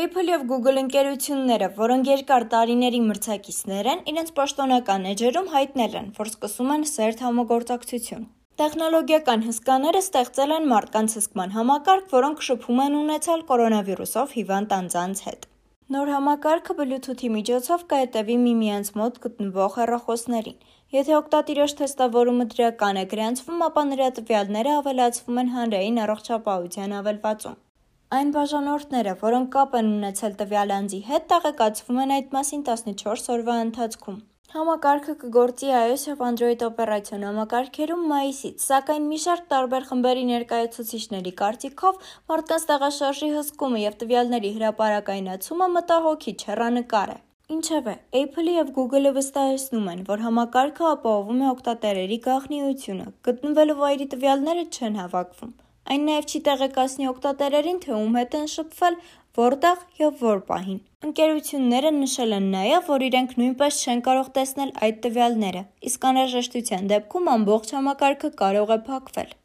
Apple եւ Google ընկերությունները, որոնք երկար տարիների մրցակիցներ են, իրենց պաշտոնական էջերում հայտնել են, որ սկսում են սերտ համագործակցություն։ Տեխնոլոգիական հսկաները ստեղծել են մարդկանց հսկման համակարգ, որոնք շփում են ունեցել կորոնավիրուսով հիվանդ անձանց հետ։ Նոր համակարգը Bluetooth-ի միջոցով կհետևի միմյանց մոտ գտնվող հեռախոսներին։ Եթե օգտատիրոջ թեստավորումը դրական է գրանցվում, ապա նրա տվյալները ավելացվում են հանրային առողջապահության հավելվածում։ Այն բաժանորդները, որոնք կապ են ունեցել տվյալ անձի հետ, տեղեկացվում են այդ մասին 14 օրվա ընթացքում։ Համակարգը կգործի iOS եւ Android օպերացիոն համակարգերում մայիսից, սակայն մի շարք տարբեր խմբերի ներկայացուցիչների կարծիքով մարդկանց տեղաշարժի հսկումը եւ տվյալների հրապարակայնացումը մտահոգիչ հեռանկար է։ Ինչևէ, Apple-ը եւ Google-ը վստահեցնում են, որ համակարգը ապահովում է օգտատերերի գաղտնիությունը, գտնվելու վայրի տվյալները չեն հավաքվում։ Այն նաև չի տեղեկացնի օգտատերերին, թե ում հետ են շփվել, որտեղ և որ պահին։ Ընկերությունները նշել են նաև, որ իրենք նույնպես չեն կարող տեսնել այդ տվյալները, իսկ անհրաժեշտության դեպքում ամբողջ համակարգը կարող է փակվել։